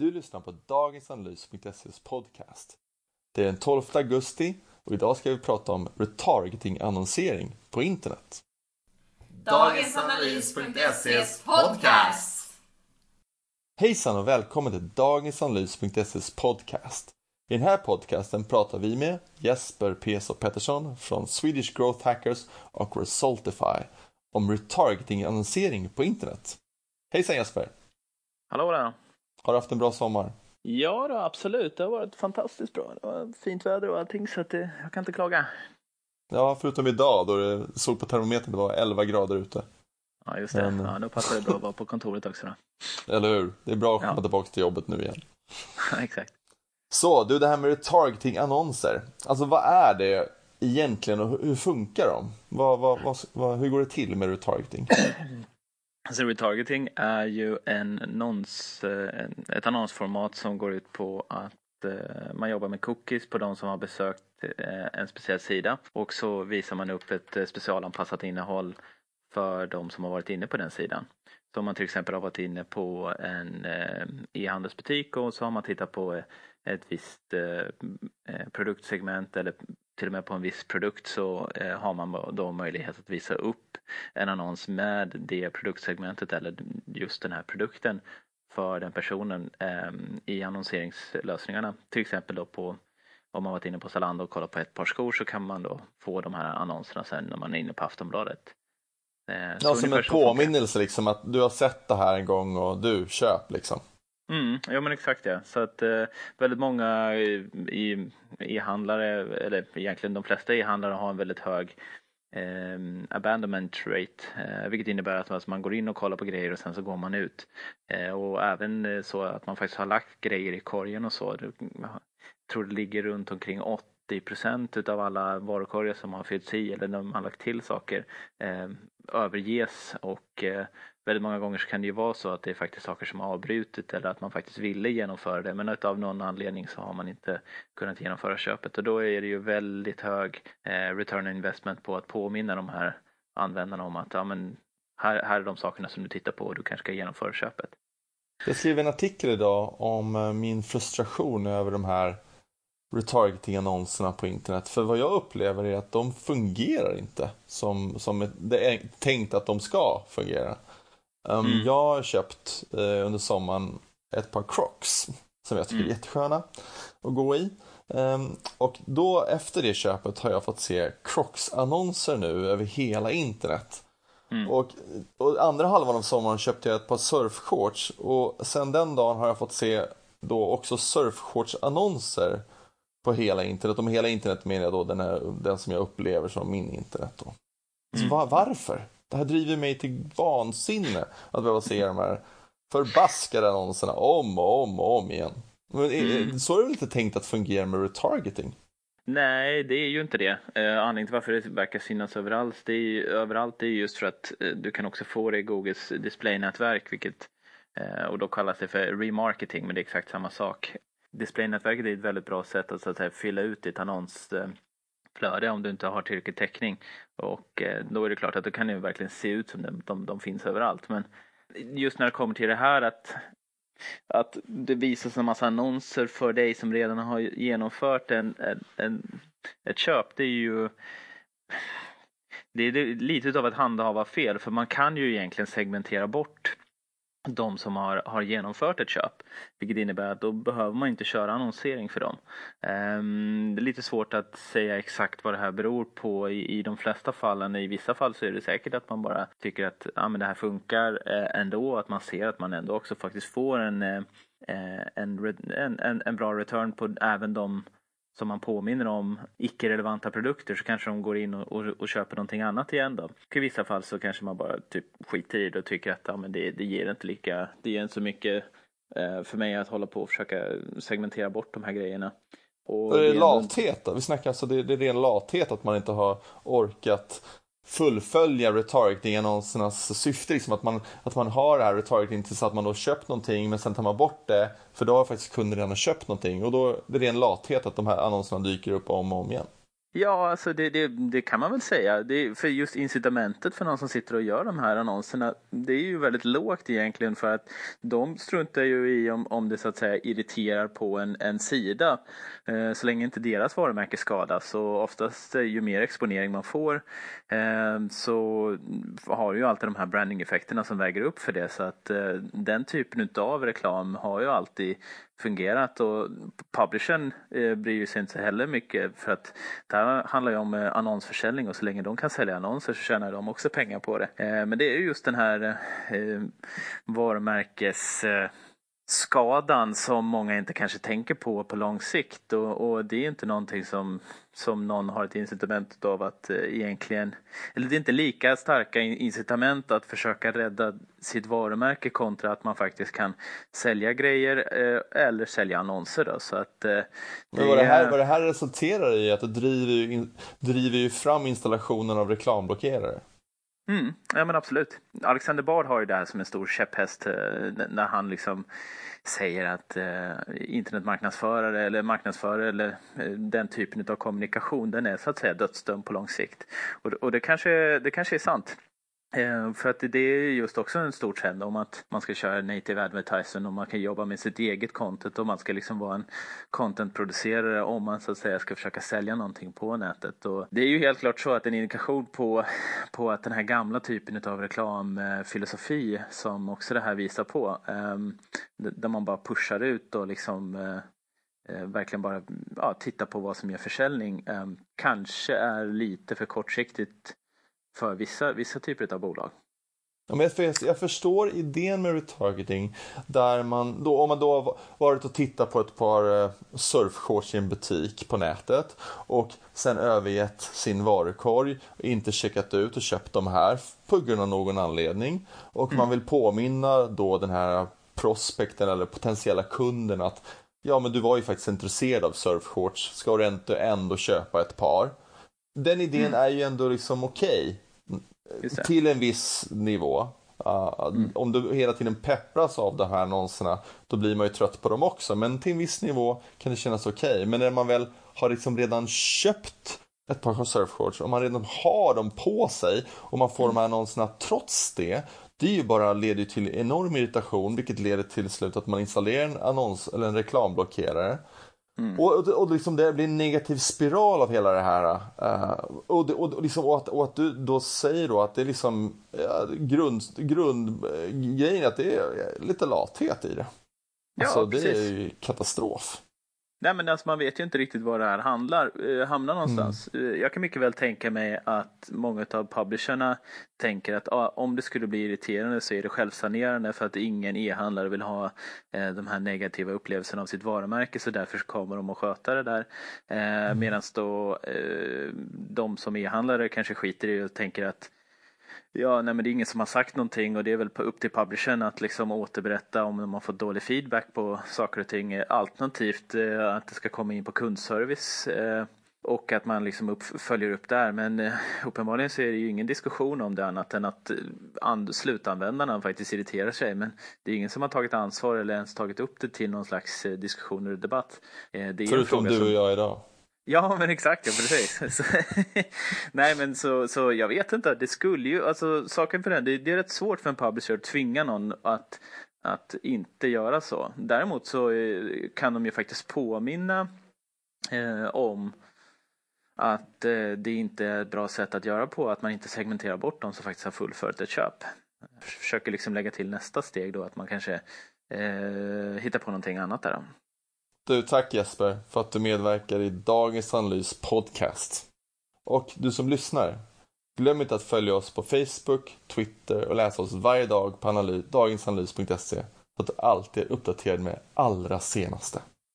Du lyssnar på dagens analys.ses podcast. Det är den 12 augusti och idag ska vi prata om retargeting-annonsering på internet. Dagensanalys.ses podcast. Hejsan och välkommen till dagensanalys.ses podcast. I den här podcasten pratar vi med Jesper Peso Pettersson från Swedish Growth Hackers och Resultify om retargeting-annonsering på internet. Hejsan Jesper! Hallå där! Har du haft en bra sommar? Ja då, absolut. Det har varit fantastiskt bra. Det var fint väder och allting så att det, jag kan inte klaga. Ja, förutom idag då det såg på termometern det var 11 grader ute. Ja, just det. Men- Ja, då passar det bra att vara på kontoret också då. Eller hur? Det är bra att komma Ja. tillbaka till jobbet nu igen. Exakt. Så, du det här med retargeting-annonser. Alltså vad är det egentligen och hur- funkar de? Vad, vad, vad, hur går det till med retargeting? Alltså retargeting är ju en annons, eh, ett annonsformat som går ut på att eh, man jobbar med cookies på de som har besökt eh, en speciell sida och så visar man upp ett specialanpassat innehåll för de som har varit inne på den sidan. Så om man till exempel har varit inne på en e-handelsbutik och så har man tittat på ett visst produktsegment eller till och med på en viss produkt så eh, har man då möjlighet att visa upp en annons med det produktsegmentet eller just den här produkten för den personen eh, i annonseringslösningarna. Till exempel då på om man varit inne på Zalando och kollat på ett par skor så kan man då få de här annonserna sen när man är inne på Aftonbladet. Eh, så Ja, som en påminnelse liksom att du har sett det här en gång och du, köp liksom. Mm, ja men exakt ja. Så att eh, väldigt många eh, e-handlare, eller egentligen de flesta e-handlare har en väldigt hög eh, abandonment rate. Eh, vilket innebär att alltså, man går in och kollar på grejer och sen så går man ut. Eh, och även eh, så att man faktiskt har lagt grejer i korgen och så. Jag tror det ligger runt omkring 80 procent utav alla varukorgar som har fyllts i eller de har lagt till saker eh, överges. Och eh, väldigt många gånger så kan det ju vara så att det är faktiskt saker som har avbrutit eller att man faktiskt ville genomföra det. Men av någon anledning så har man inte kunnat genomföra köpet. Och då är det ju väldigt hög eh, return on investment på att påminna de här användarna om att ja, men här, här är de sakerna som du tittar på och du kanske ska genomföra köpet. Jag skrev en artikel idag om eh, min frustration över de här retargeting-annonserna på internet. För vad jag upplever är att de fungerar inte som, som det är tänkt att de ska fungera. Um, Mm. Jag har köpt eh, under sommaren ett par Crocs som jag tycker är Mm. jättesköna att gå i. Ehm, och då efter det köpet har jag fått se Crocs-annonser nu över hela internet. Mm. Och, och andra halvan av sommaren köpte jag ett par surfshorts och sen den dagen har jag fått se då också surfshorts-annonser på hela internet. Och med hela internet menar jag då den, här, den som jag upplever som min internet. Då. Så Mm. va- varför? Det här driver mig till vansinne att behöva se de här förbaskade annonserna om och om och om igen. Men, är- Mm. Så är det väl inte tänkt att fungera med retargeting? Nej, det är ju inte det. Eh, anledningen till varför det verkar synas överallt, det är, ju- överallt det är just för att eh, du kan också få det i Googles displaynätverk, vilket eh, och då kallas det för remarketing, men det är exakt samma sak. Displaynätverket är ett väldigt bra sätt att, så att säga, fylla ut ditt annonsflöde om du inte har tillräcklig täckning. Och eh, då är det klart att då kan det ju verkligen se ut som de, de, de finns överallt. Men just när det kommer till det här att att det visas en massa annonser för dig som redan har genomfört en, en, en, ett köp. Det är ju det är lite av ett handhava fel för man kan ju egentligen segmentera bort de som har, har genomfört ett köp. Vilket innebär att då behöver man inte köra annonsering för dem. Um, det är lite svårt att säga exakt vad det här beror på i, i de flesta fallen. I vissa fall så är det säkert att man bara tycker att ja, men det här funkar eh, ändå. Att man ser att man ändå också faktiskt får en, eh, eh en, en, en, en bra return på även de som man påminner om icke-relevanta produkter så kanske de går in och, och, och köper någonting annat igen då. Och I vissa fall så kanske man bara typ skiter i det och tycker att ja, men det, det ger inte lika, det ger inte så mycket eh, för mig att hålla på och försöka segmentera bort de här grejerna. Och det är lathet? Vi snackar alltså, det, det är ren lathet att man inte har orkat fullfölja retargeting-annonsernas syfte. Liksom att, man, att man har det här retargeting tills att man då köpt någonting men sen tar man bort det för då har faktiskt kunden redan köpt någonting och då det är ren lathet att de här annonserna dyker upp om och om igen. Ja, alltså det, det, det, kan man väl säga. Det, för just incitamentet för någon som sitter och gör de här annonserna, det är ju väldigt lågt egentligen för att de struntar ju i om, om det så att säga irriterar på en, en sida. Eh, så länge inte deras varumärke skadas och oftast ju mer exponering man får eh, så har ju alltid de här branding-effekterna som väger upp för det så att eh, den typen av reklam har ju alltid fungerat och publishern eh, bryr sig inte heller mycket för att här handlar ju om eh, annonsförsäljning och så länge de kan sälja annonser så tjänar de också pengar på det. Eh, men det är just den här eh, varumärkes skadan som många inte kanske tänker på på lång sikt och, och det är inte någonting som, som någon har ett incitament av att eh, egentligen, eller det är inte lika starka incitament att försöka rädda sitt varumärke kontra att man faktiskt kan sälja grejer eh, eller sälja annonser då så att eh, Men vad det, här, vad det här resulterar i att det driver, in, driver ju fram installationen av reklamblockerare. Mm, ja men absolut. Alexander Bard har ju det här som en stor käpphäst eh, när han liksom säger att eh, internetmarknadsförare eller marknadsförare eller eh, den typen av kommunikation den är så att säga dödsdömd på lång sikt. Och, och det, kanske, det kanske är sant. Eh, för att det är just också en stor trend om att man ska köra native advertising och man kan jobba med sitt eget content och man ska liksom vara en contentproducerare om man så att säga ska försöka sälja någonting på nätet. Och det är ju helt klart så att en indikation på, på att den här gamla typen av reklamfilosofi som också det här visar på, ehm, där man bara pushar ut och liksom eh, eh, verkligen bara ja, titta på vad som ger försäljning, ehm, kanske är lite för kortsiktigt för vissa, vissa typer av bolag. Ja, men jag, jag förstår idén med retargeting där man då, om man då har varit och tittat på ett par eh, surfshorts i en butik på nätet och sen övergett sin varukorg, inte checkat ut och köpt de här på grund av någon anledning och mm. man vill påminna då den här prospekten eller potentiella kunden att ja men du var ju faktiskt intresserad av surfshorts, ska du inte ändå köpa ett par? Den idén mm. är ju ändå liksom okej. Okay, till en viss nivå. Uh, mm. Om du hela tiden peppras av de här annonserna då blir man ju trött på dem också. Men till en viss nivå kan det kännas okej. Okay. Men när man väl har liksom redan köpt ett par surfshorts och man redan har dem på sig och man får mm. de här annonserna trots det. Det är ju bara leder till enorm irritation vilket leder till slut att man installerar en annons eller en reklamblockerare. Mm. Och, och, och liksom det blir en negativ spiral av hela det här. Uh, och, och, liksom, och, att, och att du då säger då att det är liksom ja, grund, grundgrejen att det är lite lathet i det. Ja, alltså, det är ju katastrof. Nej men alltså man vet ju inte riktigt var det här handlar, eh, hamnar någonstans. Mm. Eh, jag kan mycket väl tänka mig att många av publisherna tänker att ah, om det skulle bli irriterande så är det självsanerande för att ingen e-handlare vill ha eh, de här negativa upplevelserna av sitt varumärke så därför kommer de att sköta det där. Eh, mm. Medan då eh, de som e-handlare kanske skiter i och tänker att Ja, nej men det är ingen som har sagt någonting och det är väl upp till publishern att liksom återberätta om har fått dålig feedback på saker och ting. Alternativt eh, att det ska komma in på kundservice eh, och att man liksom upp, följer upp där. Men eh, uppenbarligen så är det ju ingen diskussion om det annat än att and, slutanvändarna faktiskt irriterar sig. Men det är ingen som har tagit ansvar eller ens tagit upp det till någon slags diskussion eller debatt. Är Förutom du och jag idag. Ja men exakt, ja, precis. nej men så, så jag vet inte, det skulle ju, alltså saken för den, det, det är rätt svårt för en publisher att tvinga någon att, att inte göra så. Däremot så eh, kan de ju faktiskt påminna eh, om att eh, det inte är ett bra sätt att göra på, att man inte segmenterar bort de som faktiskt har fullföljt ett köp. Försöker liksom lägga till nästa steg då, att man kanske eh, hittar på någonting annat där. Du, tack Jesper för att du medverkar i dagens analys podcast. Och du som lyssnar, glöm inte att följa oss på Facebook, Twitter och läsa oss varje dag på analys, dagensanalys.se så att du alltid är uppdaterad med allra senaste.